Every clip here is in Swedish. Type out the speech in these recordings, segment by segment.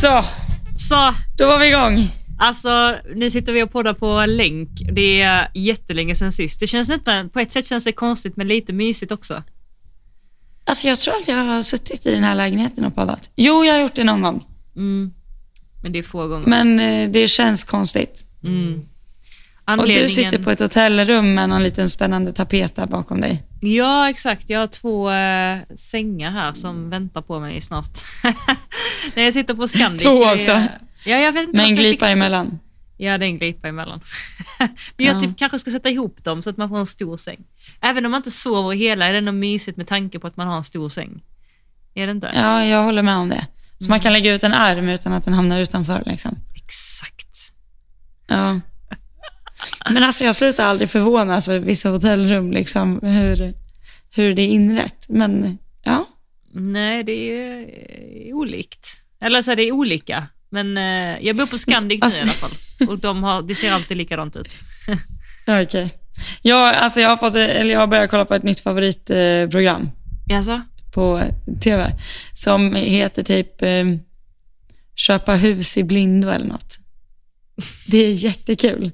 Så, Så, då var vi igång. alltså nu sitter vi och poddar på länk. Det är jättelänge sedan sist. Det känns nästan, på ett sätt känns det konstigt men lite mysigt också. Alltså jag tror att jag har suttit i den här lägenheten och poddat. Jo, jag har gjort det någon gång. Mm. Men det är få gånger. Men eh, det känns konstigt. Mm. Och Anledningen... du sitter på ett hotellrum med någon liten spännande tapet där bakom dig. Ja, exakt. Jag har två eh, sängar här som väntar på mig snart. När jag sitter på Scandic. Två också? Ja, jag vet inte Med en glipa fick- emellan. Ja, det är en glipa emellan. Men jag Ja. typ kanske ska sätta ihop dem så att man får en stor säng. Även om man inte sover hela är det ändå mysigt med tanke på att man har en stor säng. Är det inte? Ja, jag håller med om det. Så man kan lägga ut en arm utan att den hamnar utanför liksom. Exakt. Ja. Men alltså jag slutar aldrig förvånas över vissa hotellrum, liksom hur, hur det är inrätt. Men ja, Nej, det är eh, olikt. Eller så är det olika. Men eh, jag bor på Scandic Alltså- nu i alla fall. Och de har, det ser alltid likadant ut. okej. Ja, alltså jag har fått, eller jag har börjat kolla på ett nytt favoritprogram Jaså? på tv. Som heter typ eh, Köpa hus i blindo eller något. Det är jättekul.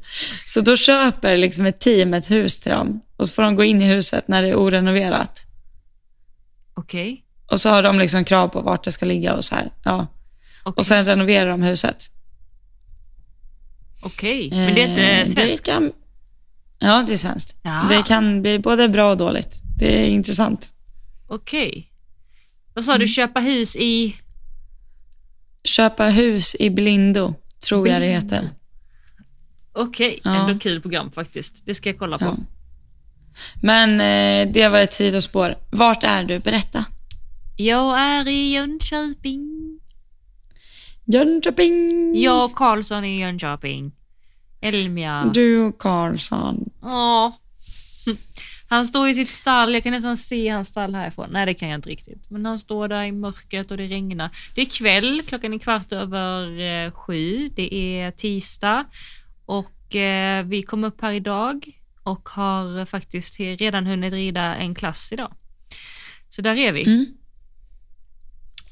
Så då köper liksom ett team ett hus till dem och så får de gå in i huset när det är orenoverat. Okej. Och så har de liksom krav på vart det ska ligga och så här. Ja. Okej. Och sen renoverar de huset. Okej. Men det är inte Eh, svenskt? Det kan, ja, det är svenskt. Ja. Det kan bli både bra och dåligt. Det är intressant. Okej. Vad sa Mm. du? Köpa hus i... Köpa hus i blindo, tror jag det heter. Okej, Ja. ändå kul program faktiskt. Det ska jag kolla på. Ja. Men eh, det var ett sidospår. Vart är du? Berätta. Jag är i Jönköping. Jönköping. Jag och Karlsson i Jönköping. Elmia. Du och Karlsson. Ja. Han står i sitt stall, jag kan nästan se hans stall härifrån. Nej, det kan jag inte riktigt. Men han står där i mörkret och det regnar. Det är kväll, klockan är kvart över eh, sju. Det är tisdag och eh, vi kom upp här idag och har faktiskt redan hunnit rida en klass idag. Så där är vi. Mm.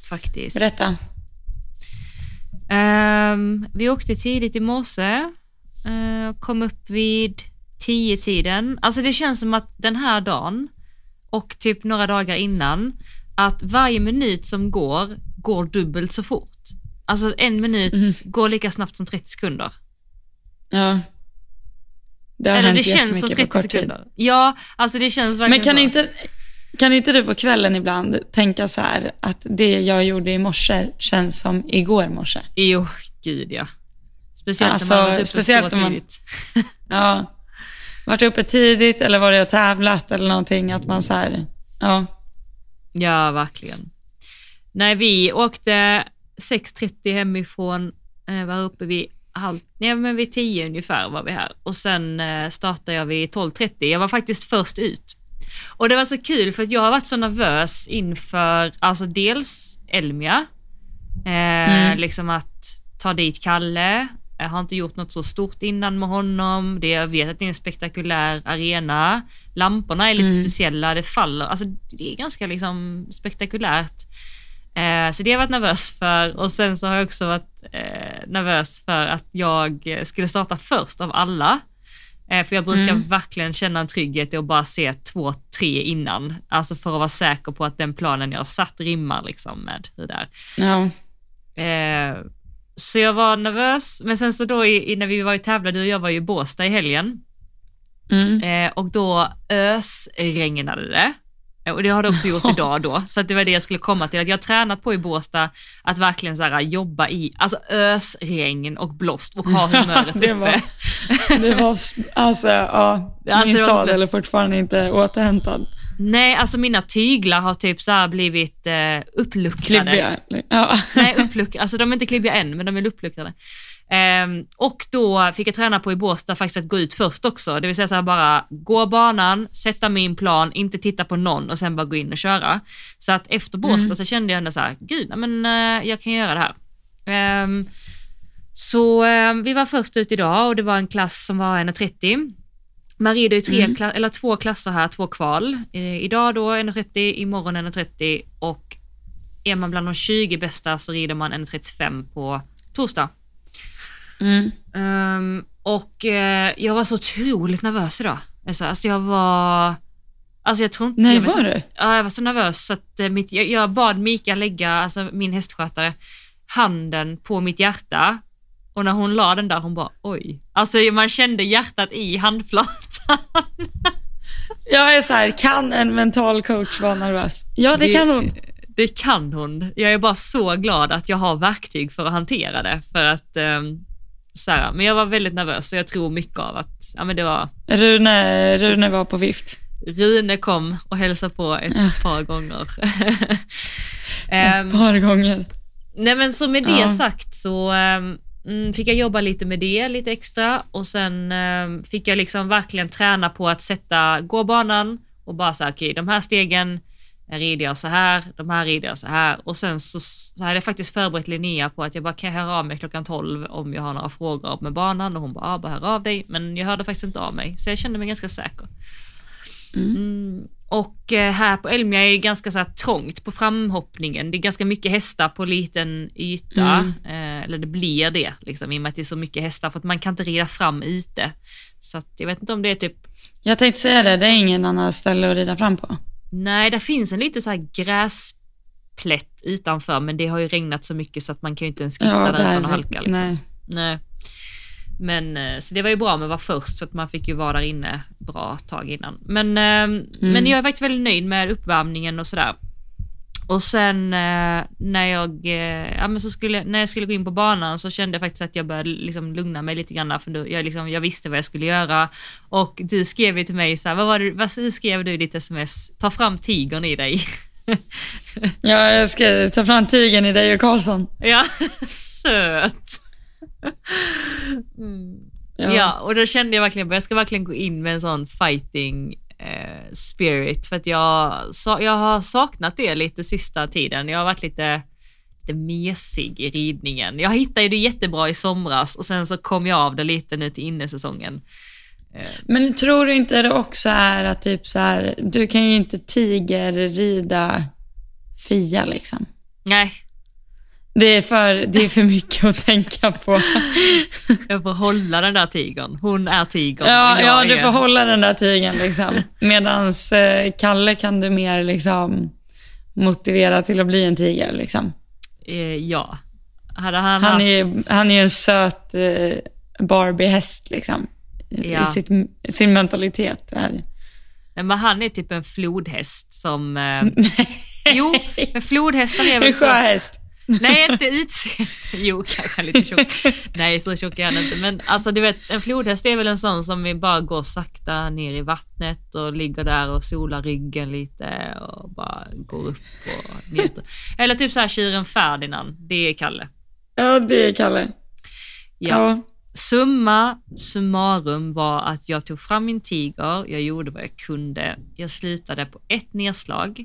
Faktiskt. Berätta. Ehm, vi åkte tidigt i morse, uh, kom upp vid tio tiden. Alltså det känns som att den här dagen och typ några dagar innan, att varje minut som går, går dubbelt så fort. Alltså en minut Mhm. går lika snabbt som 30 sekunder. Ja. Det har Eller hänt det känns som jättemycket på 30 kort tid. sekunder. Ja, alltså det känns verkligen Men kan så. inte, kan inte du på kvällen ibland tänka så här att det jag gjorde i morse känns som igår morse? Jo, gud ja. Speciellt Alltså, när man varit uppe speciellt så när man- tidigt. Ja. Varit uppe tidigt eller varit och tävlat eller någonting. Att man så här, ja. Ja, verkligen. Nej, vi åkte 6.30 hemifrån, eh, var uppe vid halv, nej, men vid 10 ungefär var vi här och sen eh, startade jag vid 12.30. Jag var faktiskt först ut. Och det var så kul för att jag har varit så nervös inför, alltså dels Elmia, eh, liksom att ta dit Kalle, jag har inte gjort något så stort innan med honom. Det, jag vet att det är en spektakulär arena. Lamporna är lite speciella, det faller. Alltså, det är ganska liksom spektakulärt. Eh, så det har jag varit nervös för och sen så har jag också varit eh, nervös för att jag skulle starta först av alla. Eh, för jag brukar verkligen känna en trygghet i att bara se två, tre innan. Alltså för att vara säker på att den planen jag satt rimmar liksom med hur det är. ja. Eh, så jag var nervös, men sen så då i, i, när vi var i tävlade, du och jag var ju i Båstad i helgen Mm. eh, och då ösregnade det. Eh, Och det har det också gjort idag då, så att det var det jag skulle komma till. Att jag har tränat på i Båstad att verkligen så här, jobba i alltså ösregn och blåst och ha humöret Det uppe. var- Det var, alltså ja, Alltså, min sadel är fortfarande inte återhämtad. Nej, alltså mina tyglar har typ så blivit eh, uppluckrade. Klibbiga. Ja. Nej, uppluckrade. Alltså de är inte klibbiga än, men de är uppluckrade. Ehm, och då fick jag träna på i Båstad faktiskt att gå ut först också. Det vill säga så här bara gå banan, sätta min plan, inte titta på någon och sen bara gå in och köra. Så att efter Båstad så kände jag ändå så här, gud, men eh, jag kan göra det här. Ehm, så eh, vi var först ut idag och det var en klass som var 1,30. Man rider ju tre kla- eller två klasser här, två kval. Eh, idag då 1,30, imorgon 1,30 och är man bland de 20 bästa så rider man 1.35 på torsdag. Mm. Ehm, och eh, jag var så otroligt nervös idag. Alltså, alltså jag var... Alltså jag tror inte... Nej, jag var du? Ja, jag var så nervös så att eh, mitt, jag, jag bad Mika lägga, alltså min hästskötare, handen på mitt hjärta. Och när hon la den där, hon bara oj. Alltså man kände hjärtat i handflatan. Jag är så här, kan en mental coach vara nervös? Ja, det kan hon. Det kan hon. Jag är bara så glad att jag har verktyg för att hantera det. För att, ehm, så här, men jag var väldigt nervös och jag tror mycket av att, ja men det var, Rune, Rune var på vift. Rune kom och hälsade på ett par gånger. Ehm, Ett par gånger. Nej men så med det Ja. sagt så ehm, mm, fick jag jobba lite med det lite extra och sen ehm, fick jag liksom verkligen träna på att sätta gåbanan och bara säga okej de här stegen rider jag så här, de här rider jag så här och sen så, så hade jag faktiskt förberett Linnea på att jag bara kan jag höra av mig klockan 12 om jag har några frågor med banan och hon bara, ah, bara hör av dig men jag hörde faktiskt inte av mig så jag kände mig ganska säker. Mm. Och eh, här på Elmia är det ganska så trångt på framhoppningen. Det är ganska mycket hästar på liten yta. Eh, eller det blir det, liksom, i och med att det är så mycket hästar. För att man kan inte rida fram ute. Så att, jag vet inte om det är typ... Jag tänkte säga det, det är ingen annan ställe att rida fram på. Nej, där finns en lite så här gräsplätt utanför. Men det har ju regnat så mycket så att man kan ju inte ens skitta Ja, där utan att halka. Liksom. nej. Nej. Men eh, så det var ju bra med att vara först så att man fick ju vara där inne bra tag innan. Men, eh, men jag är faktiskt väldigt nöjd med uppvärmningen och sådär. Och sen eh, när jag, eh, ja, men så skulle, när jag skulle gå in på banan så kände jag faktiskt att jag började liksom lugna mig lite grann för då, jag, liksom, jag visste vad jag skulle göra och du skrev ju till mig så här, vad var det, vad, hur skrev du i ditt sms? Ta fram tigern i dig. Ja, jag ska ta fram tigern i dig och Karlsson. ja, söt. Ja. och då kände jag verkligen, jag ska verkligen gå in med en sån fighting eh, spirit för att jag, sa, jag har saknat det lite sista tiden. Jag har varit lite, lite mesig i ridningen. Jag hittade det jättebra i somras och sen så kom jag av det lite nu till innesäsongen. Men tror du inte det också är att typ så här, du kan ju inte tigerrida Fia liksom. Nej, Det är för, det är för mycket att tänka på. jag får hålla den där tigern. Hon är tigern. Ja, ja du är- får hålla den där tigern liksom. Medans eh, Kalle kan du mer liksom motivera till att bli en tiger liksom. Eh, ja. Hade han, Han haft... är, han är en söt eh, Barbie-häst liksom. I Ja. sitt, sin mentalitet. Är. Nej, men han är typ en flodhäst som... Eh... jo, men flodhästar är En väl så... sjöhäst. Nej, inte utseende. Jo, kanske lite tjock. Nej, så tjock är han inte. Men alltså, du vet, en flodhäst är väl en sån som vi bara går sakta ner i vattnet och ligger där och solar ryggen lite och bara går upp och njuter. Eller typ så här tjuren Ferdinand, det är Kalle. Ja, det är Kalle. Ja. Ja. Summa summarum var att jag tog fram min tiger, jag gjorde vad jag kunde. Jag slutade på ett nedslag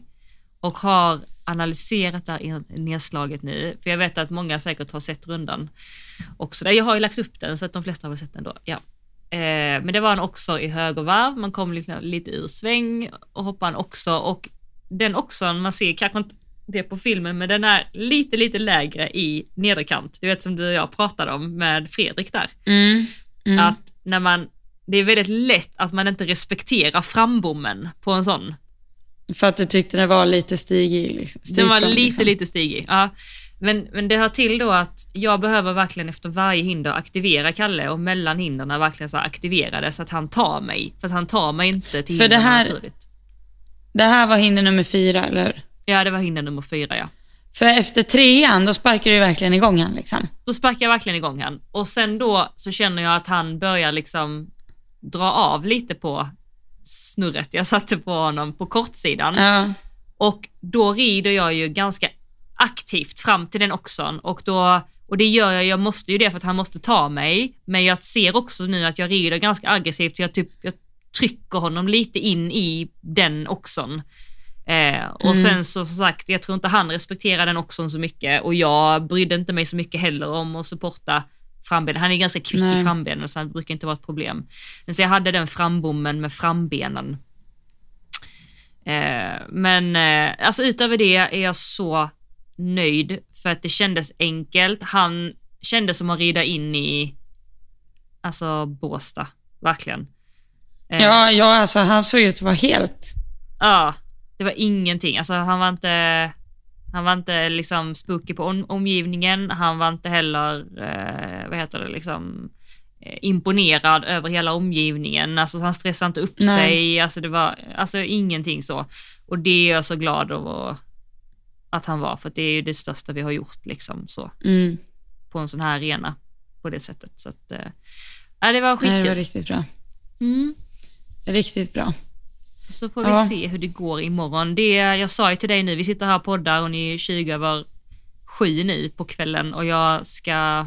och har analyserat det här nedslaget nu, för jag vet att många säkert har sett rundan också. Jag har ju lagt upp den så att de flesta har väl sett den då. Ja. Eh, men det var en också i högervarv, man kom liksom lite ur sväng och hoppade en också och den också, man ser kanske inte det på filmen, men den är lite, lite lägre i nederkant. Du vet som du och jag pratade om med Fredrik där. Mm. Mm. Att när man, det är väldigt lätt att man inte respekterar frambommen på en sån. För att du tyckte det var lite stigig. Liksom. Den var Stigsprång, lite, liksom. lite stigig. Ja. Men, men det hör till då att jag behöver verkligen efter varje hinder aktivera Kalle och mellan hindren verkligen så aktivera det så att han tar mig. För att han tar mig inte till För det hindren här- naturligt. Det här var hinder nummer fyra, eller hur? Ja, det var hinder nummer fyra ja. För efter trean, då sparkar du verkligen igång han liksom. Då sparkar jag verkligen igång han. Och sen då så känner jag att han börjar liksom dra av lite på snurret jag satte på honom på kortsidan. Ja. Och då rider jag ju ganska aktivt fram till den oxon och då och det gör jag, jag måste ju det för att han måste ta mig. Men jag ser också nu att jag rider ganska aggressivt så jag, typ, jag trycker honom lite in i den oxon. Eh, och sen så som sagt, jag tror inte han respekterar den oxon så mycket och jag brydde inte mig så mycket heller om att supporta frambenen. Han är ganska kvick i Nej. frambenen så det brukar inte vara ett problem. Men så jag hade den frambommen med frambenen. Eh, men eh, alltså utöver det är jag så nöjd för att det kändes enkelt. Han kändes som att rida in i alltså Båstad, verkligen. Eh, Ja, ja alltså han såg ut att vara helt... Ja, det var ingenting. Alltså han var inte, han var inte liksom spooky på om, omgivningen. Han var inte heller, eh, vad heter det, liksom eh, imponerad över hela omgivningen. Alltså han stressade inte upp Nej. sig. Alltså det var, alltså ingenting så. Och det är jag så glad över att han var, för det är ju det största vi har gjort liksom så Mm. på en sån här arena på det sättet. Så att, ja, det var Nej, det var skitkul. riktigt bra. Mm. Riktigt bra. Så får vi Ja. se hur det går imorgon. Det, jag sa ju till dig nu, vi sitter här och poddar och ni är 20 över sju nu på kvällen och jag ska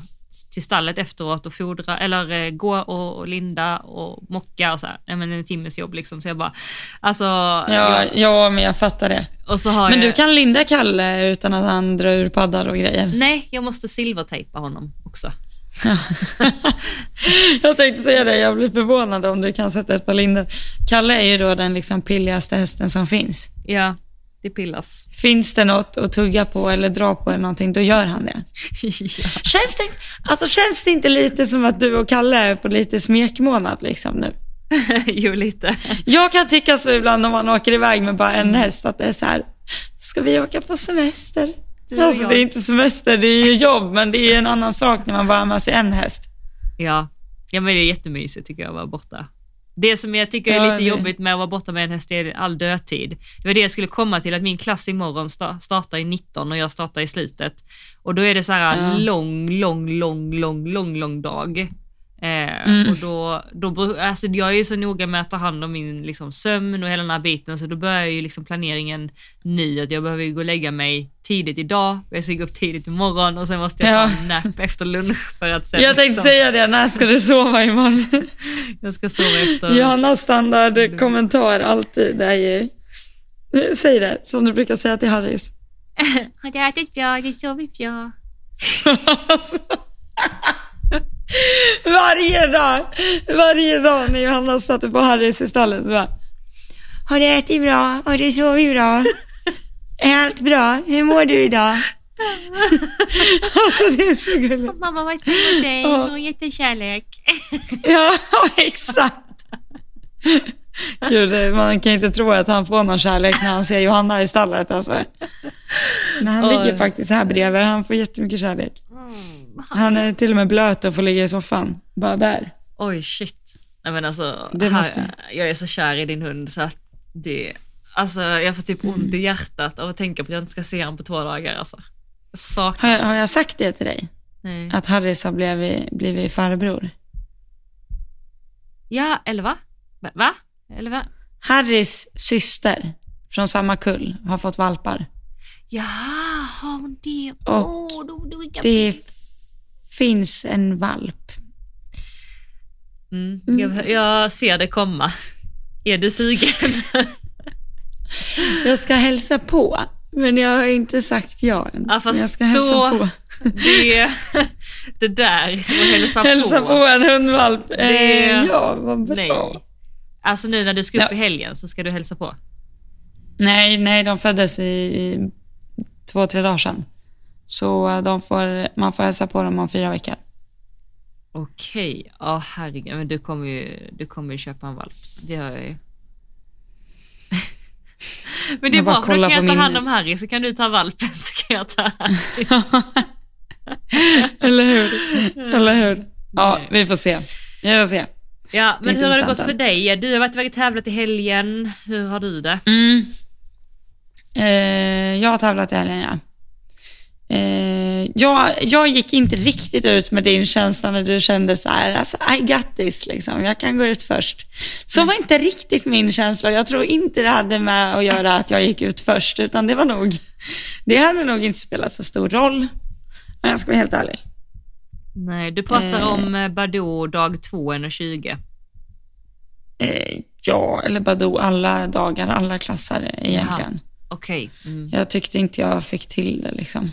till stallet efteråt och fodra, eller eh, gå och, linda och mocka och så här. Men en timmes jobb liksom. Så jag bara, alltså. Ja, jag, ja, men jag fattar det. Men jag, du kan linda Kalle utan att han drar ur paddar och grejer. Nej, jag måste silvertejpa honom också. Jag tänkte säga det, jag blir förvånad om du kan sätta ett par lindor. Kalle är ju då den liksom pilligaste hästen som finns. Ja, det pillas. Finns det något att tugga på eller dra på eller någonting, då gör han det. ja. Känns det, alltså, känns det inte lite som att du och Kalle är på lite smekmånad liksom nu? jo, lite. Jag kan tycka så ibland när man åker iväg med bara en häst att det är så här, ska vi åka på semester? Du och Alltså det är inte semester, det är ju jobb, men det är en annan sak när man bara har med sig en häst. Ja. ja, men det är jättemysigt tycker jag att vara borta. Det som jag tycker är Ja, lite det- jobbigt med att vara borta med en häst är all dödtid. Det var det jag skulle komma till, att min klass imorgon sta- startar i 19 och jag startar i slutet. Och då är det så här Ja. lång, lång, lång, lång, lång, lång dag. Eh, Mm. och då, då, alltså jag är ju så noga med att ta hand om min liksom, sömn och hela den här biten så då börjar ju liksom planeringen nu att jag behöver ju gå och lägga mig tidigt idag, jag ska gå upp tidigt imorgon och sen måste jag ta Ja. en nap efter lunch för att sen Jag tänkte liksom- säga det, när ska du sova imorgon? jag ska sova efter... Johannas standardkommentar alltid är ju, säg det, som du brukar säga till Harris. Har du ätit bra? Har du sovit bra? Varje dag, varje dag när Johanna satte på Harris i stallet så bara, har du ätit bra? Har du sovit bra? Är allt bra? Hur mår du idag? alltså det är så gulligt. Mamma var till mot dig, Ja. hon jättekärlek. Ja, exakt. Gud, man kan inte tro att han får någon kärlek när han ser Johanna i stallet. Alltså. Men han ligger faktiskt här bredvid, han får jättemycket kärlek. Han är till och med blöt och får ligga i soffan, bara där. Oj shit. Nej men alltså, Det här, måste- jag är så kär i din hund så att det, alltså jag får typ ont i hjärtat av att tänka på att jag inte ska se honom på två dagar alltså. Jag Har jag, har jag sagt det till dig? nej. Att Harris har blivit, blivit farbror? Ja, eller va? Va? Eller va? Harrys syster från samma kull har fått valpar. Ja, har hon det? Och Åh, då, då, då, Det f- finns en valp. mm, jag, jag ser det komma. Är du sugen? Jag ska hälsa på, men jag har inte sagt ja än. Ja, fast jag ska hälsa då- på. Det, det där, hälsa, Hälsa på en hundvalp. Det- Eh, ja, vad bra. Nej. Alltså nu när du ska upp Ja. i helgen så ska du hälsa på. Nej, nej, de föddes i, i två, tre dagar sedan. Så eh, de får, man får hälsa på dem om fyra veckor. Okej, ja herregud, men du kommer ju, du kommer ju köpa en valp. Det gör jag ju. men det är bra, för då kan jag ta hand om Harry så kan du ta valpen så kan jag ta Harry. Eller hur? Eller hur? Ja, vi får se. Vi får se. Ja, men hur har det gått för dig? Du har varit iväg och tävlat i helgen. Hur har du det? Mm. Eh, jag har tävlat i helgen, ja. Eh, jag, jag gick inte riktigt ut med din känsla när du kände så här, alltså I got this, liksom. jag kan gå ut först. Så var inte riktigt min känsla. Jag tror inte det hade med att göra att jag gick ut först, utan det var nog, det hade nog inte spelat så stor roll. Men jag ska vara helt ärlig. Nej, du pratar Eh. om eh, Badoo dag 2, 1.20. Eh, ja, eller Badoo, alla dagar, alla klasser egentligen. Okej. Mm. Jag tyckte inte jag fick till det liksom.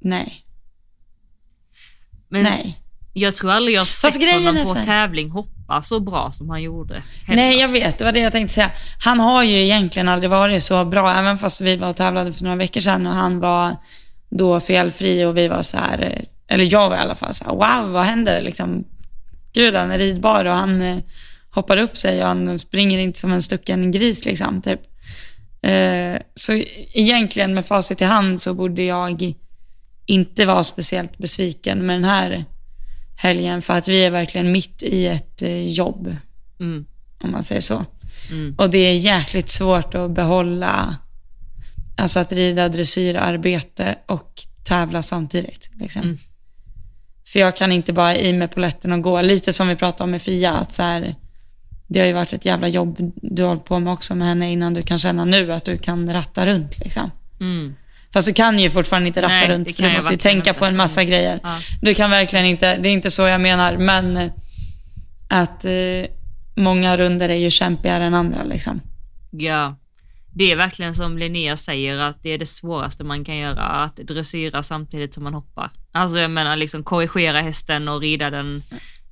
Nej, Men nej. jag tror aldrig jag Fast sett honom på här- tävling hoppa hoppa så bra som han gjorde. heller. Nej, jag vet. Det var det jag tänkte säga. Han har ju egentligen aldrig varit så bra, även fast vi var och tävlade för några veckor sedan och han var då felfri och vi var så här, eh, eller jag var i alla fall så här, wow, vad händer liksom? Gud, han är ridbar och han eh, hoppar upp sig och han springer inte som en stucken gris liksom, typ. Eh, så egentligen med facit i hand så borde jag inte vara speciellt besviken med den här helgen för att vi är verkligen mitt i ett eh, jobb, Mm. om man säger så. Mm. Och det är jäkligt svårt att behålla, alltså att rida dressyrarbete och tävla samtidigt. Liksom. Mm. För jag kan inte bara i med poletten och gå, lite som vi pratade om med Fia, att så här, det har ju varit ett jävla jobb du har hållit på med också med henne innan du kan känna nu att du kan ratta runt liksom. Mm. Fast du kan ju fortfarande inte ratta Nej, runt för du måste ju tänka på en massa grejer. Ja. Du kan verkligen inte, det är inte så jag menar, men eh, att eh, många runder är ju kämpigare än andra liksom. Ja, det är verkligen som Linnea säger att det är det svåraste man kan göra, att dressyra samtidigt som man hoppar. Alltså jag menar liksom korrigera hästen och rida den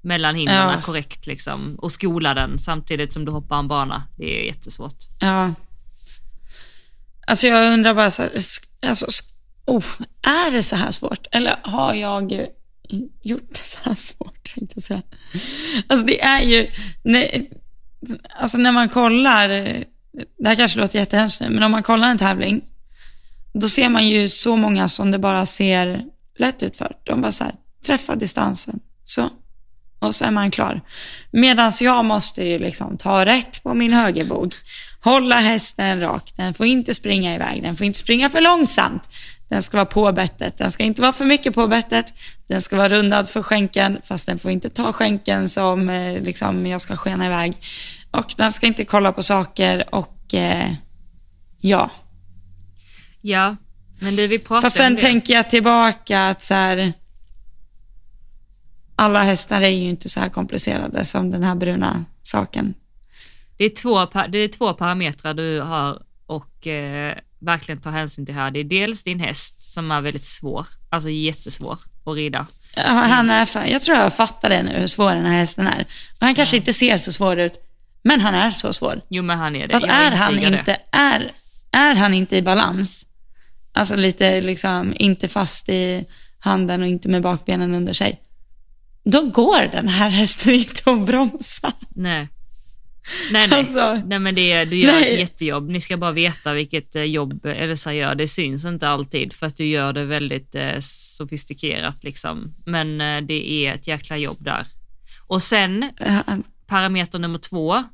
mellan hindren Ja. korrekt liksom och skola den samtidigt som du hoppar en bana. Det är jättesvårt. Ja. Alltså jag undrar bara så här, alltså, oh, är det så här svårt? Eller har jag gjort det så här svårt. Alltså det är ju, nej, alltså när man kollar, det här kanske låter jättehemskt nu, men om man kollar en tävling, då ser man ju så många som det bara ser lätt ut för. De bara så här, träffa distansen, så. Och så är man klar. Medan jag måste ju liksom ta rätt på min högerbog. Hålla hästen rak. Den får inte springa iväg. Den får inte springa för långsamt. Den ska vara på bettet. Den ska inte vara för mycket på bettet. Den ska vara rundad för skänken. Fast den får inte ta skänken som eh, liksom, jag ska skena iväg. Och den ska inte kolla på saker och eh, ja. Ja, men det vi pratar Fast sen tänker jag tillbaka att så här, alla hästar är ju inte så här komplicerade som den här bruna saken. Det är två, det är två parametrar du har och eh, verkligen ta hänsyn till här. Det är dels din häst som är väldigt svår, alltså jättesvår att rida. Ja, Han är, jag tror jag fattar det nu, hur svår den här hästen är. Och han kanske inte ser så svår ut, men han är så svår. Jo men han är det. För att Jag är han, det. inte, är, är han inte i balans, alltså lite liksom inte fast i handen och inte med bakbenen under sig, då går den här hästen inte att bromsa. Nej. Nej, nej. Alltså, nej men det, du gör nej. ett jättejobb. Ni ska bara veta vilket eh, jobb Elsa gör. Det syns inte alltid för att du gör det väldigt eh, sofistikerat liksom. Men eh, det är ett jäkla jobb där. Och sen parameter nummer två,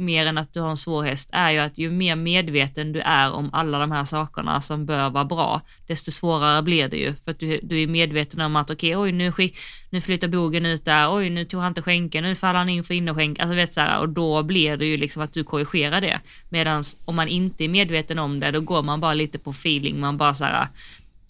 mer än att du har en svår häst, är ju att ju mer medveten du är om alla de här sakerna som bör vara bra, desto svårare blir det ju. För att du, du är medveten om att okej, oj nu, skick, nu flyttar bogen ut där, oj nu tog han inte skänken, nu faller han in för innerskänk, alltså vet så här, och då blir det ju liksom att du korrigerar det. Medan om man inte är medveten om det, då går man bara lite på feeling, man bara så här,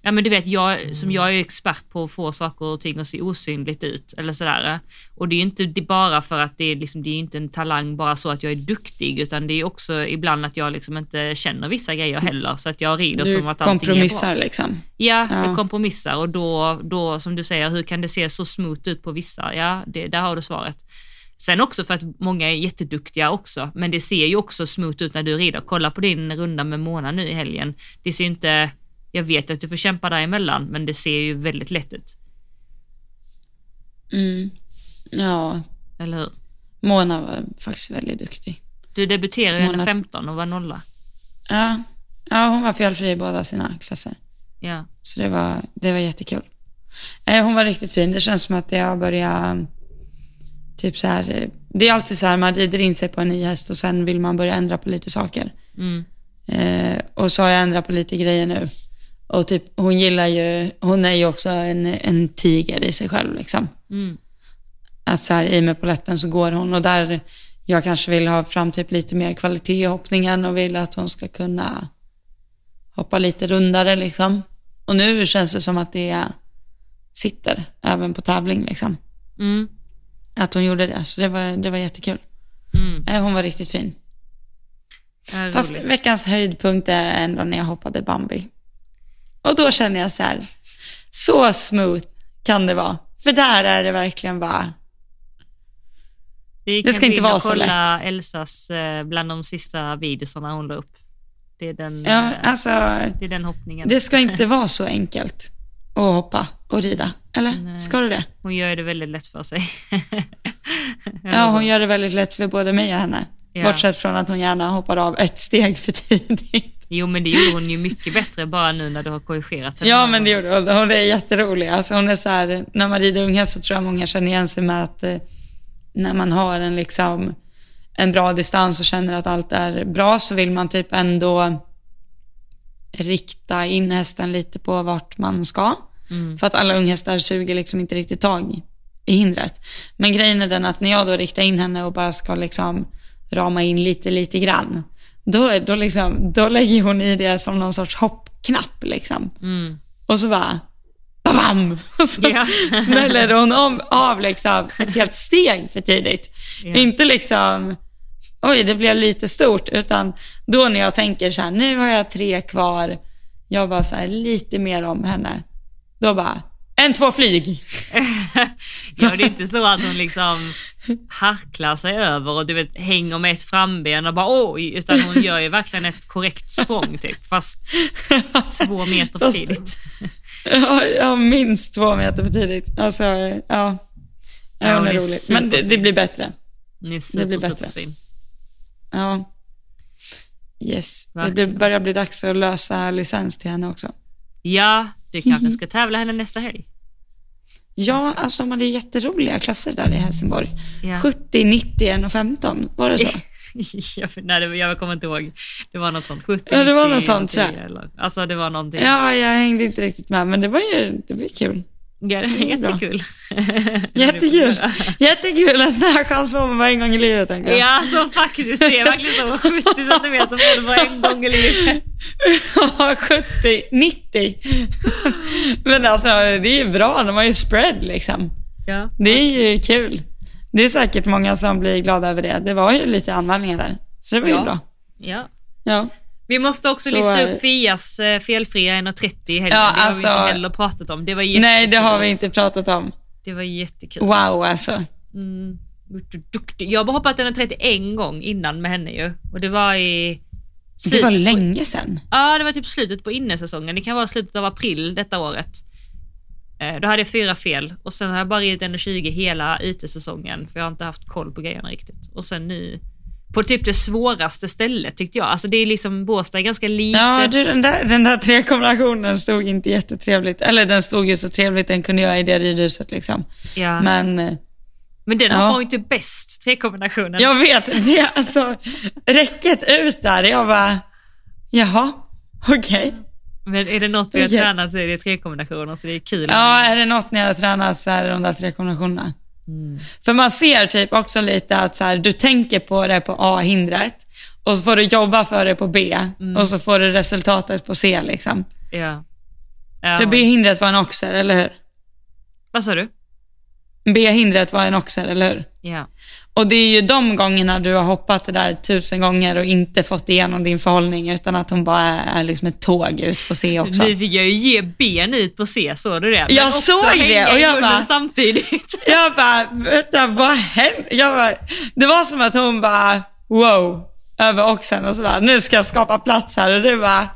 Ja men du vet, jag, som jag är expert på att få saker och ting att se osynligt ut eller sådär. Och det är ju inte det bara för att det är, liksom, det är inte en talang bara så att jag är duktig utan det är också ibland att jag liksom inte känner vissa grejer heller så att jag rider Du som att allting är bra. kompromissar liksom. Ja, Ja. jag kompromissar och då, då som du säger, hur kan det se så smooth ut på vissa? Ja, det, där har du svaret. Sen också för att många är jätteduktiga också, men det ser ju också smooth ut när du rider. Kolla på din runda med Mona nu i helgen. Det ser ju inte, jag vet att du får kämpa däremellan, men det ser ju väldigt lätt ut. Mm. Ja, Eller hur? Mona var faktiskt väldigt duktig. Du debuterade ju Mona- 15 och var nolla. Ja, ja hon var felfri i båda sina klasser. Ja. Så det var, det var jättekul. Eh, Hon var riktigt fin. Det känns som att jag börjar, typ så här, det är alltid så här, man rider in sig på en ny häst och sen vill man börja ändra på lite saker. Mm. Eh, och så har jag ändrat på lite grejer nu. Och typ, hon gillar ju, hon är ju också en, en tiger i sig själv liksom. Mm. Att så här, i med poletten så går hon och där jag kanske vill ha fram typ lite mer kvalitet i hoppningen och vill att hon ska kunna hoppa lite rundare liksom. Och nu känns det som att det sitter även på tävling liksom. Mm. Att hon gjorde det, så det var, det var jättekul. Mm. Eh, Hon var riktigt fin. Fast roligt. veckans höjdpunkt är ändå när jag hoppade Bambi. Och då känner jag så här, så smooth kan det vara. För där är det verkligen bara, Vi Det kan ska inte in vara så kolla Elsas, eh, bland de sista videorna hon la upp. Det är den, Ja, eh, alltså, det är den hoppningen. det ska inte vara så enkelt att hoppa och rida. Eller? Nej. Ska det det? Hon gör det väldigt lätt för sig. Ja, hon gör det väldigt lätt för både mig och henne. Ja. Bortsett från att hon gärna hoppar av ett steg för tidigt. Jo, men det gjorde hon ju mycket bättre bara nu när du har korrigerat henne. Ja, men det gjorde hon. Hon är jätterolig. Alltså, hon är så här, när man rider unga så tror jag många känner igen sig med att eh, när man har en, liksom, en bra distans och känner att allt är bra så vill man typ ändå rikta in hästen lite på vart man ska. För att alla unghästar suger liksom inte riktigt tag i hindret. Men grejen är den att när jag då riktar in henne och bara ska liksom rama in lite, lite grann. Då, då, liksom, då lägger hon i det som någon sorts hoppknapp liksom. Och så bara, bam! Och så Ja. smäller hon om, av liksom ett helt steg för tidigt. Ja. Inte liksom, oj det blev lite stort, utan då när jag tänker så här, nu har jag tre kvar, jag bara så här, lite mer om henne. Då bara, en, två, flyg. Ja, det är inte så att hon liksom harklar sig över och du vet hänger med ett framben och bara oj, utan hon gör ju verkligen ett korrekt språng typ, fast två meter för tidigt. Ja, ja, minst två meter för tidigt. Alltså, ja. Ja, Ja, hon är är rolig. Men det, det blir bättre. Ni är Det super, blir bättre. superfin. Ja. Yes, det Verkligen. blir, börjar bli dags att lösa licens till henne också. Ja, du kanske ska tävla henne nästa helg. Ja, alltså de hade ju jätteroliga klasser där i Helsingborg. Ja. 70, 90, 1 15, var det så? jag, nej, det, jag kommer inte ihåg. Det var något sånt. 70, Ja, det var något 90, sånt, tror jag. 10 Eller, alltså det var någonting. Ja, jag hängde inte riktigt med, men det var ju det var ju kul. Ja, det bra. jättekul. Jättekul. Jättekul, en sån här chans får man bara en gång i livet, tänker jag. Ja, så faktiskt. Det är verkligen så. 70 centimeter får du bara en gång i livet. Ja, 70, 90. Men alltså, det är ju bra, de har ju spread liksom. Ja. Det är ju kul. Det är säkert många som blir glada över det. Det var ju lite anmälningar där, så det var ju Ja. bra. ja. Ja. Vi måste också Så, lyfta eh, upp Fias eh, felfria 1,30 i helgen. Ja, det har alltså- vi inte heller pratat om. Det var jättekul. Nej, det har vi inte pratat om. Det var jättekul. Wow, alltså. Mm. Jag har bara hoppat 1,30 en gång innan med henne ju. Och det var i... Det var länge sedan. Ja, det var typ slutet på innesäsongen. Det kan vara slutet av april detta året. Eh, Då hade jag fyra fel och sen har jag bara ridit 1,20 hela utesäsongen för jag har inte haft koll på grejerna riktigt. Och sen nu på typ det svåraste stället tyckte jag. Alltså det är liksom, Båstad är ganska litet. Ja, du, den där, den där trekombinationen stod inte jättetrevligt. Eller den stod ju så trevligt den kunde göra i det ridhuset liksom. Ja. Men eh, Men den Ja. var ju inte bäst, trekombinationen. jag vet, det alltså räcket ut där. Jag bara, jaha, okej. Men är det något vi har Okej. tränat så är det trekombinationer så det är kul. Ja, är det något ni har tränat så är det de där tre kombinationerna. Mm. För man ser typ också lite att så här, du tänker på det på A-hindret och så får du jobba för det på B Mm. och så får du resultatet på C liksom. Ja. ja. För B-hindret var en oxer, eller hur? Vad sa du? B-hindret var en oxer, eller hur? Ja. Och det är ju de gångerna du har hoppat det där tusen gånger och inte fått igenom din förhållning utan att hon bara är liksom ett tåg ut på C också. Nu fick jag ju ge ben ut på C, såg du det? Men Jag såg det, och jag bara- samtidigt. Jag bara, vänta, vad hände? Jag bara, det var som att hon bara, wow, över oxen och så bara, nu ska jag skapa plats här och du bara,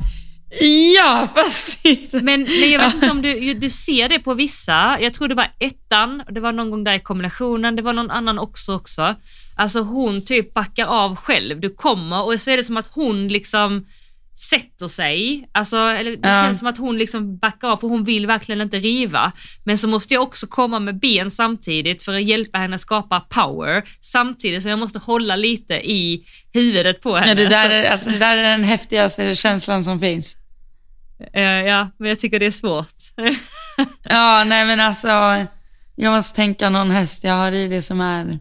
ja, fast inte. Men, men jag vet inte om du, du ser det på vissa. Jag tror det var ettan, det var någon gång där i kombinationen, det var någon annan också också. Alltså hon typ backar av själv. Du kommer och så är det som att hon liksom sätter sig, alltså, eller det Ja. känns som att hon liksom backar av för hon vill verkligen inte riva. Men så måste jag också komma med ben samtidigt för att hjälpa henne skapa power samtidigt som jag måste hålla lite i huvudet på henne. Ja, det, där är, alltså, det där är den häftigaste känslan som finns. Eh, ja, men jag tycker det är svårt. Ja, nej men alltså, jag måste tänka någon häst jag har i det som är,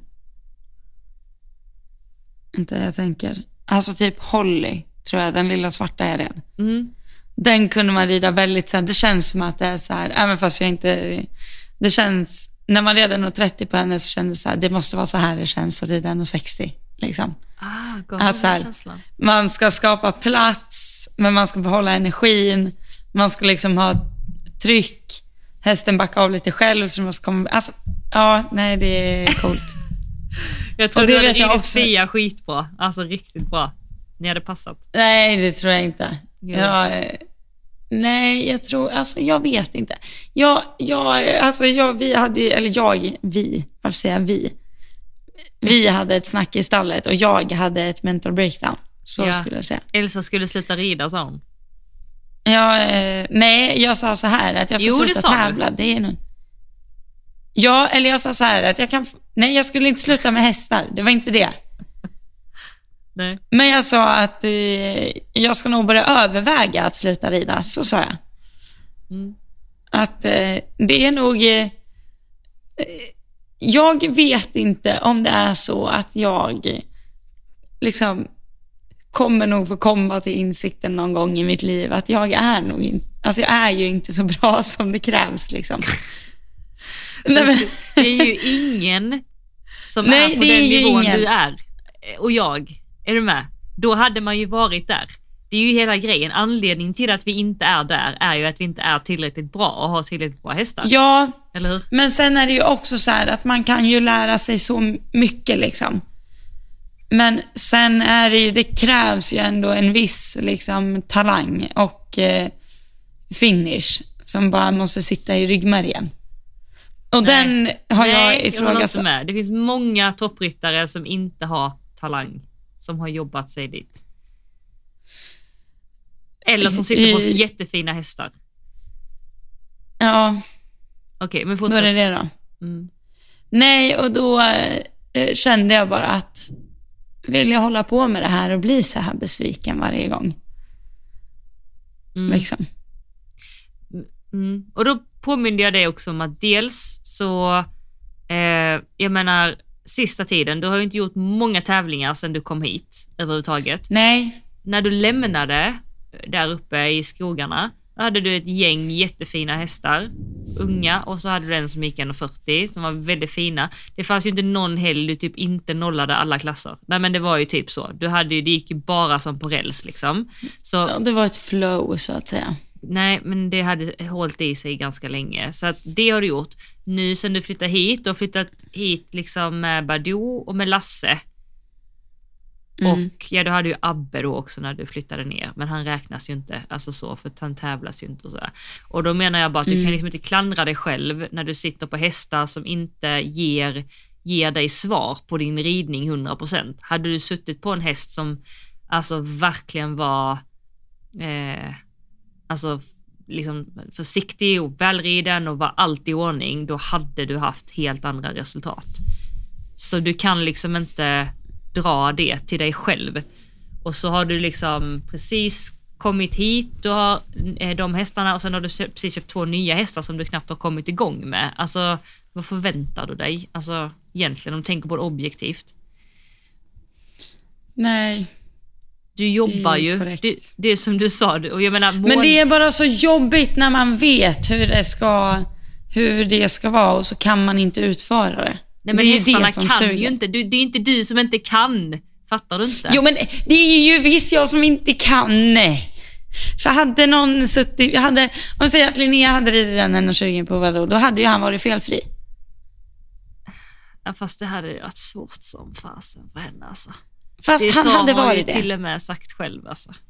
inte jag tänker, alltså typ Holly, tror jag, den lilla svarta är den. Mm. Den kunde man rida väldigt så här, det känns som att det är så här, även fast jag inte, det känns, när man red 1,30 på henne så kändes det så här, det måste vara så här det känns att rida 1,60 liksom. Ah, Alltså här, man ska skapa plats, men man ska behålla energin, man ska liksom ha tryck, hästen backar av lite själv så man ska komma, alltså, ja, nej det är coolt. Jag tror Och du hade jag också. Fia skitbra. Alltså riktigt bra. Ni hade passat. Nej, det tror jag inte. Jag, eh, nej, jag tror, alltså jag vet inte. Jag, jag, alltså jag, vi hade, eller jag, vi, varför säger jag vi? Vi hade ett snack i stallet och jag hade ett mental breakdown. Så Ja. skulle jag säga. Elsa skulle sluta rida sa hon. Ja, eh, nej, jag sa så här att jag ska Jo, det sluta du. tävla. Det är nog... Ja, eller jag sa så här att jag kan... Nej, jag skulle inte sluta med hästar. Det var inte det. Nej. Men jag sa att eh, jag ska nog börja överväga att sluta rida. Så sa jag. Mm. Att eh, det är nog... Jag vet inte om det är så att jag liksom kommer nog få komma till insikten någon gång i mitt liv att jag är nog inte, alltså jag är ju inte så bra som det krävs liksom. Nej, men, Det är ju ingen som Nej, är på den nivån ingen. du är. Och jag. Är du med? Då hade man ju varit där. Det är ju hela grejen. Anledningen till att vi inte är där är ju att vi inte är tillräckligt bra och har tillräckligt bra hästar. ja, Eller hur? men sen är det ju också så här att man kan ju lära sig så mycket liksom. Men sen är det ju, det krävs ju ändå en viss liksom talang och eh, finish som bara måste sitta i ryggmärgen. Och den har jag Nej, inte ifrågasatt. med. Det finns många toppryttare som inte har talang, som har jobbat sig dit. Eller som sitter på I- jättefina hästar. Ja, Okej, men då är fortsätt. det det då. Mm. Nej, och då eh, kände jag bara att vill jag hålla på med det här och bli så här besviken varje gång? Mm. Liksom. Mm. Och då påminde jag dig också om att dels så, eh, jag menar sista tiden, du har ju inte gjort många tävlingar sedan du kom hit överhuvudtaget. Nej, När du lämnade där uppe i skogarna, då hade du ett gäng jättefina hästar, unga, och så hade du en som gick 1,40 som var väldigt fina. Det fanns ju inte någon helg du typ inte nollade alla klasser. Nej men det var ju typ så. Du hade ju, det gick ju bara som på räls liksom. Så ja, det var ett flow så att säga. Nej, men det hade hållit i sig ganska länge. Så att det har du gjort. Nu sen du flyttar hit, du har flyttat hit liksom med Badou och med Lasse. Mm. Och ja, du hade ju Abbe då också när du flyttade ner, men han räknas ju inte, alltså så, för han tävlas ju inte och sådär. Och då menar jag bara att du kan liksom inte klandra dig själv när du sitter på hästar som inte ger, ger dig svar på din ridning 100%. Hade du suttit på en häst som alltså verkligen var eh, alltså liksom försiktig och välriden och var allt i ordning, då hade du haft helt andra resultat. Så du kan liksom inte dra det till dig själv. Och så har du liksom precis kommit hit, du har eh, de hästarna och sen har du precis köpt två nya hästar som du knappt har kommit igång med. Alltså vad förväntar du dig? Alltså egentligen om du tänker på det objektivt. Nej. Du jobbar ju, korrekt. det, det är som du sa, och jag menar Men det är bara så jobbigt när man vet hur det ska, hur det ska vara och så kan man inte utföra det. Nej men det är hästarna det som kan suger. ju inte, du, det är inte du som inte kan. Fattar du inte? Jo men det är ju visst jag som inte kan. För hade någon suttit, hade, om säger att Linnea hade ridit den 1,20 på vadå, då hade ju han varit felfri. Ja, fast det hade ju varit svårt som fasen för henne alltså. Fast Det han hade har varit det. till och med sagt själv alltså.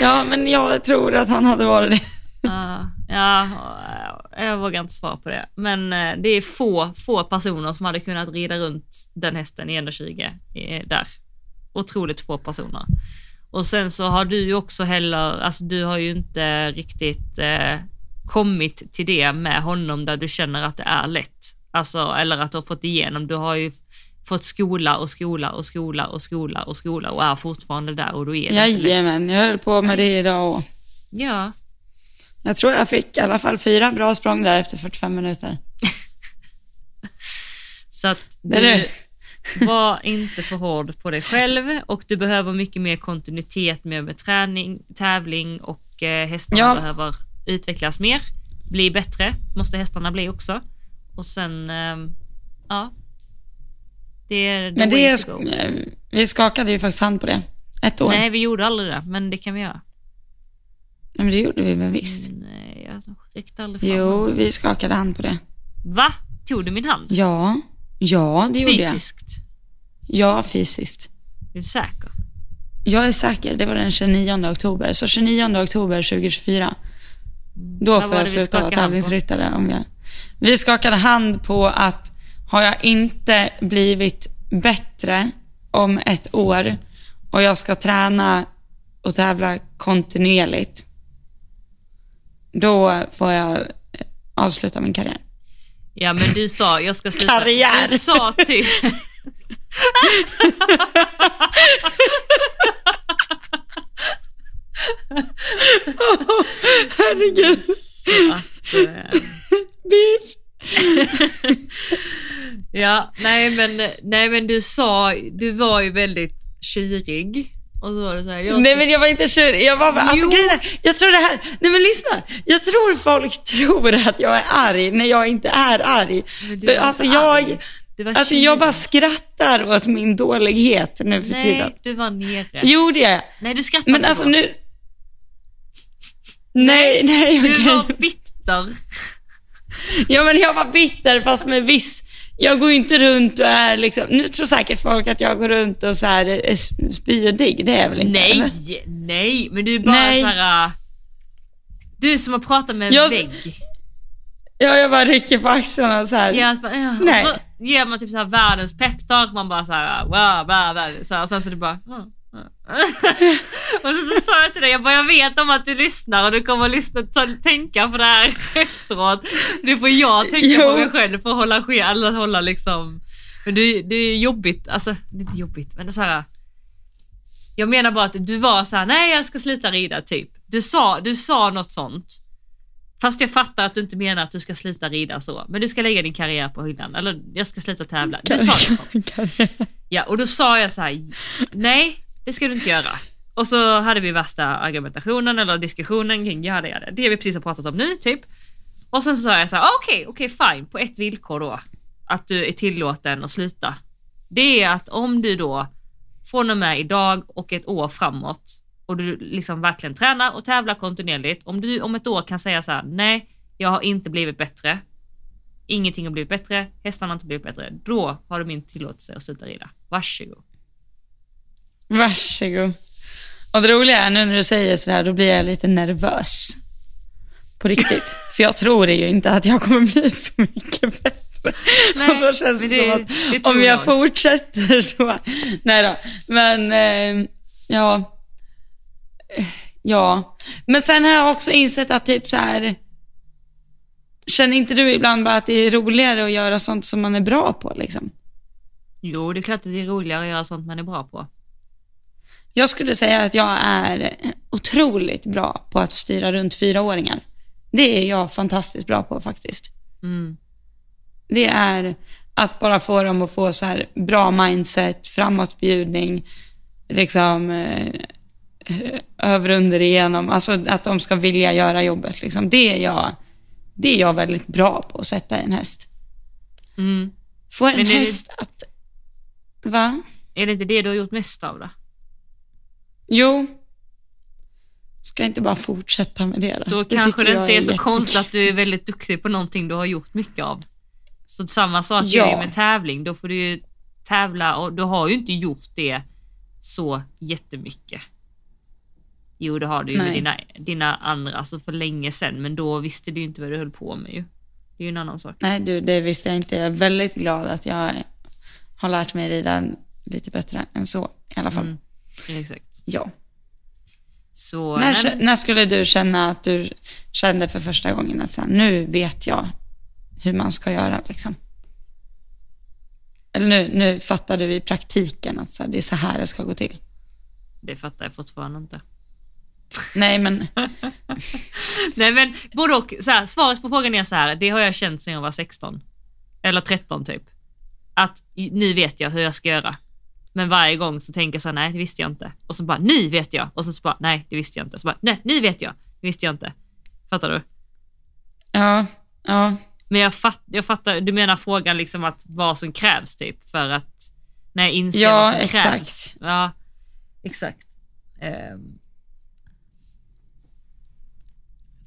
Ja men jag tror att han hade varit det. Ja, ja, jag vågar inte svara på det. Men eh, det är få, få personer som hade kunnat rida runt den hästen i 1,20 eh, där. Otroligt få personer. Och sen så har du ju också heller, alltså du har ju inte riktigt eh, kommit till det med honom där du känner att det är lätt. Alltså, eller att du har fått igenom. Du har ju fått skola och skola och skola och skola och skola och är fortfarande där och då är det inte lätt. Jajamän, jag höll på med det idag och Ja, jag tror jag fick i alla fall fyra bra språng där efter 45 minuter. Så att är du var inte för hård på dig själv och du behöver mycket mer kontinuitet med, med träning, tävling och eh, hästarna Ja. behöver utvecklas mer, bli bättre, måste hästarna bli också. Och sen, ehm, ja. Det är Men det, go. eh, vi skakade ju faktiskt hand på det. Ett år. Nej, vi gjorde aldrig det, men det kan vi göra. Men det gjorde vi väl visst? Nej, jag räckte aldrig fram. Jo, vi skakade hand på det. Va? Tog du min hand? Ja. Ja, det gjorde jag. Fysiskt? Ja, fysiskt. Är du säker? Jag är säker, det var den 29 oktober. Så 29 oktober 2024. Då Vad får jag sluta vara tävlingsryttare. Om jag... Vi skakade hand på att har jag inte blivit bättre om ett år och jag ska träna och tävla kontinuerligt, då får jag eh, avsluta min karriär. Ja men du sa, jag ska sluta. Karriär. Du sa typ... Herregud. att, eh, ja, nej men, nej men du sa, du var ju väldigt kyrig. Och så var det så här, jag Nej men jag var inte tjurig. Jag var bara, alltså är, jag tror det här, nej men lyssna. Jag tror folk tror att jag är arg när jag inte är arg. Du För alltså jag, arg. Du var alltså jag bara skrattar åt min dålighet nu för tiden. Nej, du var nere. Jo det är jag. Nej, du skrattade Men alltså då. nu. Nej, nej Du okej. var bitter. Ja men jag var bitter fast med viss, jag går inte runt och är liksom, nu tror säkert folk att jag går runt och så här är s- spydig, det är jag väl inte? eller? Nej, nej, men du är bara Nej. så här. äh, Du är som att prata med en Jag- vägg. Ja, jag bara rycker på axlarna och så här. Ja, så bara, ja. Nej. Ger man typ så här världens peptalk, man bara så här, wow, bla, bla, så här, och sen så är det bara, mm. och så, så sa jag till dig, jag bara, jag vet om att du lyssnar och du kommer att lyssna, ta, tänka på det här efteråt. Det får jag tänka Jo. på mig själv för att hålla eller hålla liksom, men det, det är jobbigt, alltså det är inte jobbigt, men det är så här. Jag menar bara att du var så här, nej jag ska sluta rida typ. Du sa, du sa något sånt. Fast jag fattar att du inte menar att du ska sluta rida så, men du ska lägga din karriär på hyllan. Eller jag ska sluta tävla. Du sa något sånt. Ja, och då sa jag så här, nej det ska du inte göra. Och så hade vi värsta argumentationen eller diskussionen kring ja, det, det, det vi precis har pratat om nu typ. Och sen så sa jag så här, ah, okej, okej fine, på ett villkor då. Att du är tillåten att sluta. Det är att om du då från och med idag och ett år framåt och du liksom verkligen tränar och tävlar kontinuerligt. Om du om ett år kan säga så här, nej, jag har inte blivit bättre. Ingenting har blivit bättre, hästarna har inte blivit bättre. Då har du min tillåtelse att sluta rida. Varsågod. Varsågod. Och det roliga är nu när du säger sådär, då blir jag lite nervös. På riktigt. För jag tror ju inte att jag kommer bli så mycket bättre. Nej, och då känns det, det- som att det om jag, jag. fortsätter så... Nej då. Men, eh, ja. Ja. Men sen har jag också insett att typ så här. Känner inte du ibland bara att det är roligare att göra sånt som man är bra på liksom? Jo, det är klart att det är roligare att göra sånt man är bra på. Jag skulle säga att jag är otroligt bra på att styra runt fyraåringar. Det är jag fantastiskt bra på faktiskt. Mm. Det är att bara få dem att få så här bra mindset, framåtbjudning, liksom eh, över under igenom, alltså att de ska vilja göra jobbet. Liksom. Det, är jag, det är jag väldigt bra på att sätta i en häst. Mm. Få en är det- häst att... Va? Är det inte det du har gjort mest av då? Jo. Ska jag inte bara fortsätta med det då? Då Det kanske det inte är så jättekul. konstigt att du är väldigt duktig på någonting du har gjort mycket av. Så samma sak Ja. är ju med tävling. Då får du ju tävla och du har ju inte gjort det så jättemycket. Jo, det har du ju med dina, dina andra, alltså för länge sedan, men då visste du ju inte vad du höll på med ju. Det är ju en annan sak. Nej du, det visste jag inte. Jag är väldigt glad att jag har lärt mig rida lite bättre än så i alla fall. Mm. Exakt. Ja. Så, När, men- när skulle du känna att du kände för första gången att så här, nu vet jag hur man ska göra liksom? Eller nu, nu fattar du i praktiken att så här, det är så här det ska gå till. det fattar jag fortfarande inte. Nej men, Nej men både och, så här, svaret på frågan är så här, det har jag känt sedan jag var 16. Eller 13 typ. Att nu vet jag hur jag ska göra. Men varje gång så tänker jag så här, nej det visste jag inte. Och så bara, nu vet jag. Och så, så bara, nej det visste jag inte. Så bara, nej nu vet jag. Det visste jag inte. Fattar du? ja, ja. Men jag, fatt, jag fattar, du menar frågan liksom att vad som krävs typ för att, när jag inser Ja, vad som exakt. krävs. Ja, exakt. Um,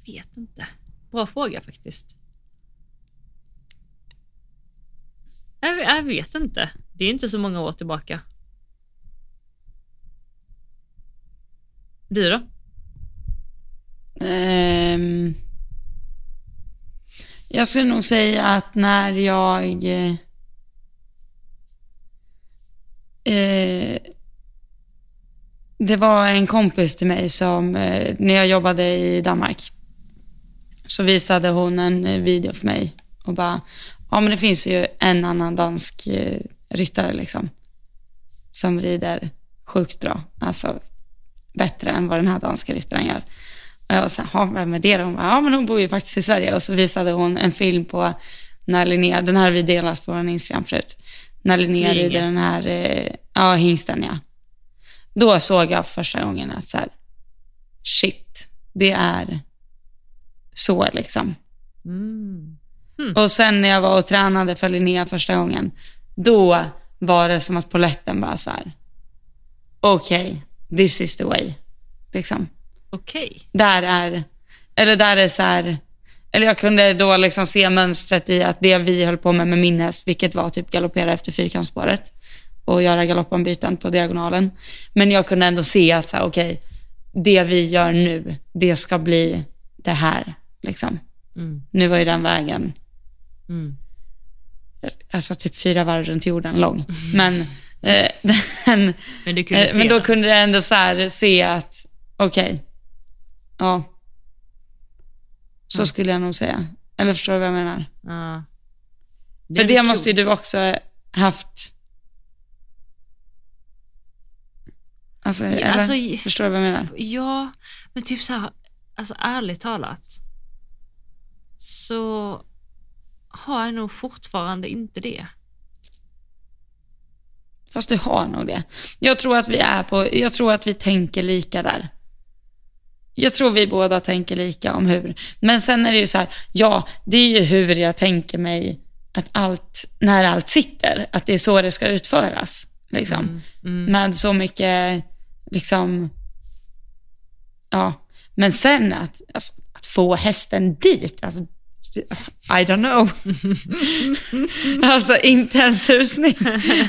vet inte. Bra fråga faktiskt. Jag, jag vet inte. Det är inte så många år tillbaka. Du då? Um, jag skulle nog säga att när jag... uh, det var en kompis till mig som, eh, när jag jobbade i Danmark, så visade hon en video för mig och bara, ja men det finns ju en annan dansk ryttare liksom, som rider sjukt bra, alltså bättre än vad den här danska ryttaren gör. Och jag var så här, vem är det då? Hon bara, ja men hon bor ju faktiskt i Sverige. Och så visade hon en film på när Linnea, den här har vi delat på vår Instagram förut, när Linnea Flyger. rider den här, eh, ja hingsten ja. Då såg jag första gången att så här, shit, det är så liksom. Mm. Och sen när jag var och tränade för Linnea första gången, då var det som att poletten bara så här, okej, this is the way. Liksom. Okej. Där är, eller där är så här, eller jag kunde då liksom se mönstret i att det vi höll på med med min häst, vilket var typ galoppera efter fyrkantsspåret och göra galoppombyten på diagonalen. Men jag kunde ändå se att så här, okej, det vi gör nu, det ska bli det här. Liksom. Mm. Nu var ju den vägen Mm. alltså typ fyra varv runt jorden lång. Men, eh, den, Men du kunde eh, se men då det. kunde jag ändå så se att, okej, ja, så skulle jag nog säga. Eller förstår du vad jag menar? Ja. För är det coolt. måste ju du också haft. Alltså, eller? alltså- förstår du vad jag menar? Ja, men typ så här, alltså ärligt talat så har jag nog fortfarande inte det. Fast du har nog det. Jag tror att vi är på, jag tror att vi tänker lika där. Jag tror vi båda tänker lika om hur. Men sen är det ju så här, ja, det är ju hur jag tänker mig att allt, när allt sitter, att det är så det ska utföras. Liksom. Med så mycket, liksom, ja. Men sen att, alltså, att få hästen dit, alltså, I don't know. alltså inte ens husning.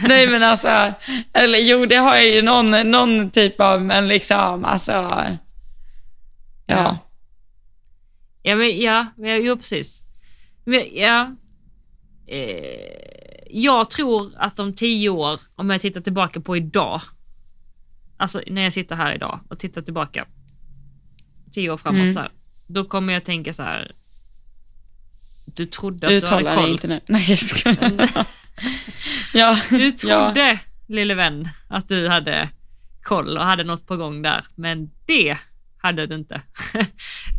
Nej men alltså, eller jo det har jag ju någon, någon typ av, men liksom alltså, ja. Ja. Ja, men, ja, ja jo, precis. Men, ja. Eh, jag tror att om tio år, om jag tittar tillbaka på idag, alltså när jag sitter här idag och tittar tillbaka tio år framåt Mm. så här, då kommer jag tänka så här. Du trodde att du Uttala hade koll. inte nu. Nej jag skojar. ja, Du ja. trodde, lille vän, att du hade koll och hade något på gång där, men det hade du inte.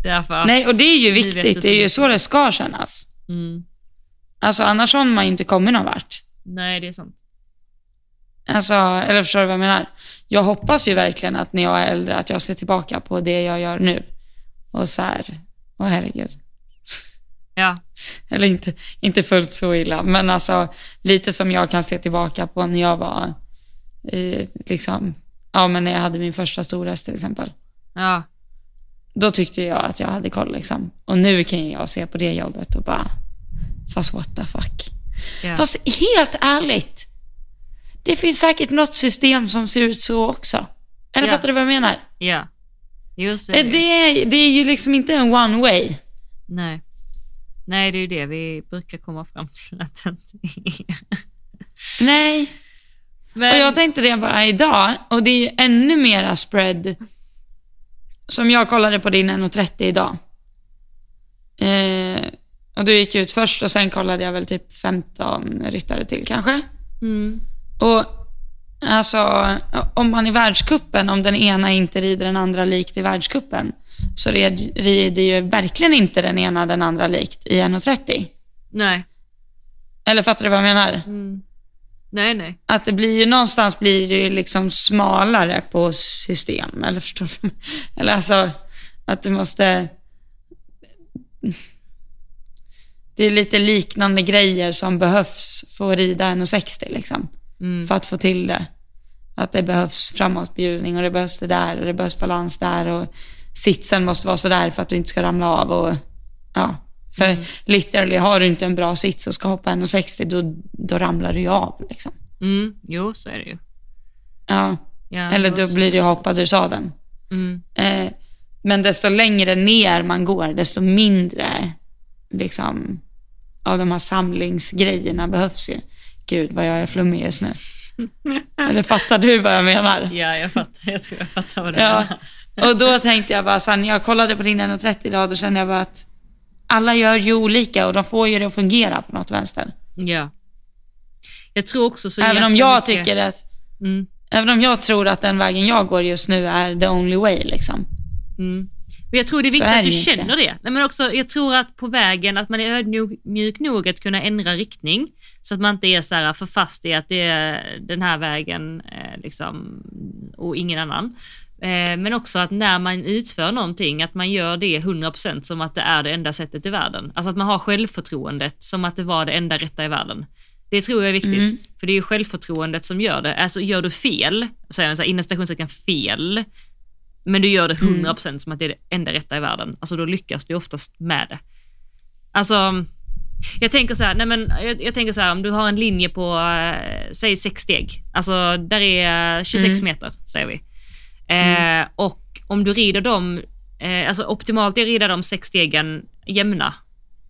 Därför Nej och det är ju du viktigt, det är så ju så det ska kännas. mm, Alltså annars har man ju inte kommit någon vart. nej det är sant. Alltså, eller förstår du vad jag menar? Jag hoppas ju verkligen att när jag är äldre att jag ser tillbaka på det jag gör nu. Och så här, åh herregud. Ja, Eller inte, inte fullt så illa, men alltså lite som jag kan se tillbaka på när jag var, eh, liksom, ja men när jag hade min första storhäst till exempel. ja, Då tyckte jag att jag hade koll liksom. Och nu kan jag se på det jobbet och bara, fast what the fuck. ja. Fast helt ärligt, det finns säkert något system som ser ut så också. Eller Ja. fattar du vad jag menar? ja. Just Eh, Det är, det är ju liksom inte en one way. Nej. Nej, det är ju det vi brukar komma fram till att det inte är. Nej. Men, Och jag tänkte det bara idag, och det är ju ännu mera spread. Som jag kollade på din 1.30 idag. Eh, och du gick ut först och sen kollade jag väl typ 15 ryttare till kanske. mm, Och alltså, om man i världskuppen, om den ena inte rider den andra likt i världskuppen, så rider ju verkligen inte den ena den andra likt i 1.30. nej. Eller fattar du vad jag menar? Nej, nej. Att det blir ju någonstans blir det ju liksom smalare på system, eller förstår du? Eller alltså, att du måste... Det är lite liknande grejer som behövs för att rida 1,60 liksom. För att få till det. Att det behövs framåtbjudning och det behövs det där och det behövs balans där och sitsen måste vara sådär för att du inte ska ramla av och ja, För mm. literally, har du inte en bra sits och ska hoppa 1,60 då, då ramlar du ju av. Liksom. Mm. Jo, så är det ju. Ja, ja eller då blir det ju hoppad ur sadeln. Mm. Eh, men desto längre ner man går, desto mindre liksom, av de här samlingsgrejerna behövs ju. Gud, vad jag är flummig just nu. Eller fattar du vad jag menar? Ja, jag fattar. Jag tror jag fattar vad du ja. menar. Och då tänkte jag bara, när jag kollade på din 1.30 idag, då kände jag bara att alla gör ju olika och de får ju det att fungera på något vänster. Ja. Jag tror också så Även om jag mycket... tycker att, mm. även om jag tror att den vägen jag går just nu är the only way liksom. Mm. Men jag tror det är viktigt är att du känner det. Nej, men också, jag tror att på vägen, att man är ödmjuk nog att kunna ändra riktning. Så att man inte är så här för fast i att det är den här vägen eh, liksom, och ingen annan. Eh, men också att när man utför någonting, att man gör det 100% som att det är det enda sättet i världen. Alltså att man har självförtroendet som att det var det enda rätta i världen. Det tror jag är viktigt, mm. för det är ju självförtroendet som gör det. Alltså gör du fel, säger man så här, inom stationstecken fel, men du gör det 100% mm. som att det är det enda rätta i världen, alltså då lyckas du oftast med det. Alltså, jag tänker så här, nej men, jag, jag, tänker så här, om du har en linje på, äh, säg sex steg, alltså där är 26 mm. meter, säger vi. Mm. Eh, och om du rider dem, eh, alltså optimalt är att rida de sex stegen jämna,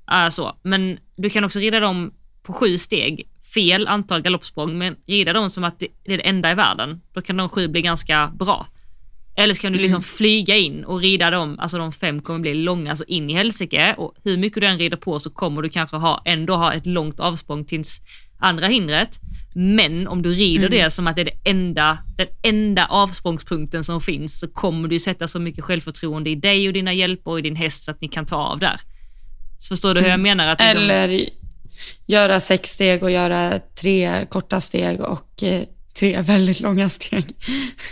alltså, men du kan också rida dem på sju steg, fel antal galoppsprång, men rida dem som att det är det enda i världen, då kan de sju bli ganska bra. Eller så kan du liksom mm. flyga in och rida dem, alltså de fem kommer bli långa, alltså in i helsike och hur mycket du än rider på så kommer du kanske ha, ändå ha ett långt avsprång tills andra hindret. Men om du rider mm. det som att det är det enda, den enda avsprångspunkten som finns så kommer du sätta så mycket självförtroende i dig och dina hjälper och i din häst så att ni kan ta av där. Så förstår du hur jag mm. menar? Att liksom... Eller göra sex steg och göra tre korta steg och eh, tre väldigt långa steg.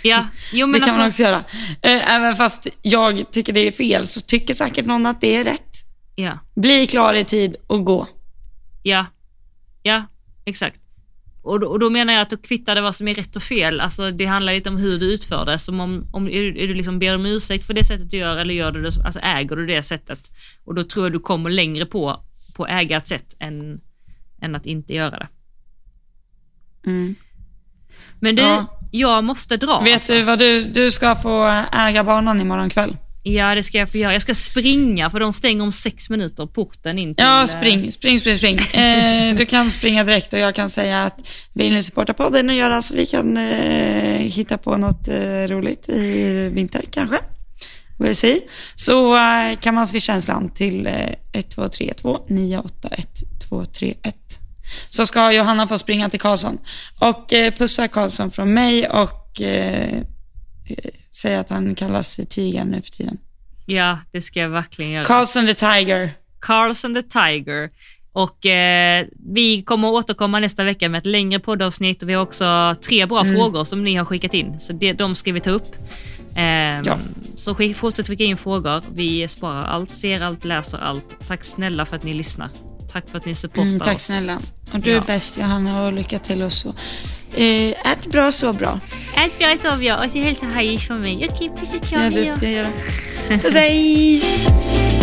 Ja, jo, men det kan alltså... man också göra. Eh, även fast jag tycker det är fel så tycker säkert någon att det är rätt. Ja. Bli klar i tid och gå. Ja, ja, exakt. Och då, och då menar jag att då kvittar det vad som är rätt och fel. Alltså det handlar lite om hur du utför det. Som om, om är, du, är du liksom ber om ursäkt för det sättet du gör eller gör du det, alltså äger du det sättet. Och då tror jag du kommer längre på, på äga ett sätt än, än att inte göra det. Mm. Men du, ja. jag måste dra. Vet alltså. du vad du, du ska få äga banan imorgon kväll? Ja, det ska jag få göra. Jag ska springa för de stänger om sex minuter, porten in till... Ja, spring, spring, spring, spring. Eh, du kan springa direkt och jag kan säga att vill ni supporta podden och göra så vi kan eh, hitta på något eh, roligt i vinter kanske. We'll see. Så eh, kan man swisha en slant till eh, 1232 981 231 så ska Johanna få springa till Karlsson. Och eh, pussa Karlsson från mig och eh, säga att han kallas Tigern nu för tiden. Ja, det ska jag verkligen göra. Karlsson the Tiger. Karlsson the Tiger. Och eh, vi kommer återkomma nästa vecka med ett längre poddavsnitt och vi har också tre bra mm. frågor som ni har skickat in. Så det, de ska vi ta upp. Eh, ja. Så fortsätt skicka in frågor. Vi sparar allt, ser allt, läser allt. Tack snälla för att ni lyssnar. Tack för att ni supportar mm, tack oss. Tack snälla. Och du ja. är bäst Johanna och lycka till och så. Eh, ät bra, så bra. Ät bra, så bra. Och så hälsa Haish från mig. Okej, puss och kram. Ja, det ska jag göra. Puss, hej!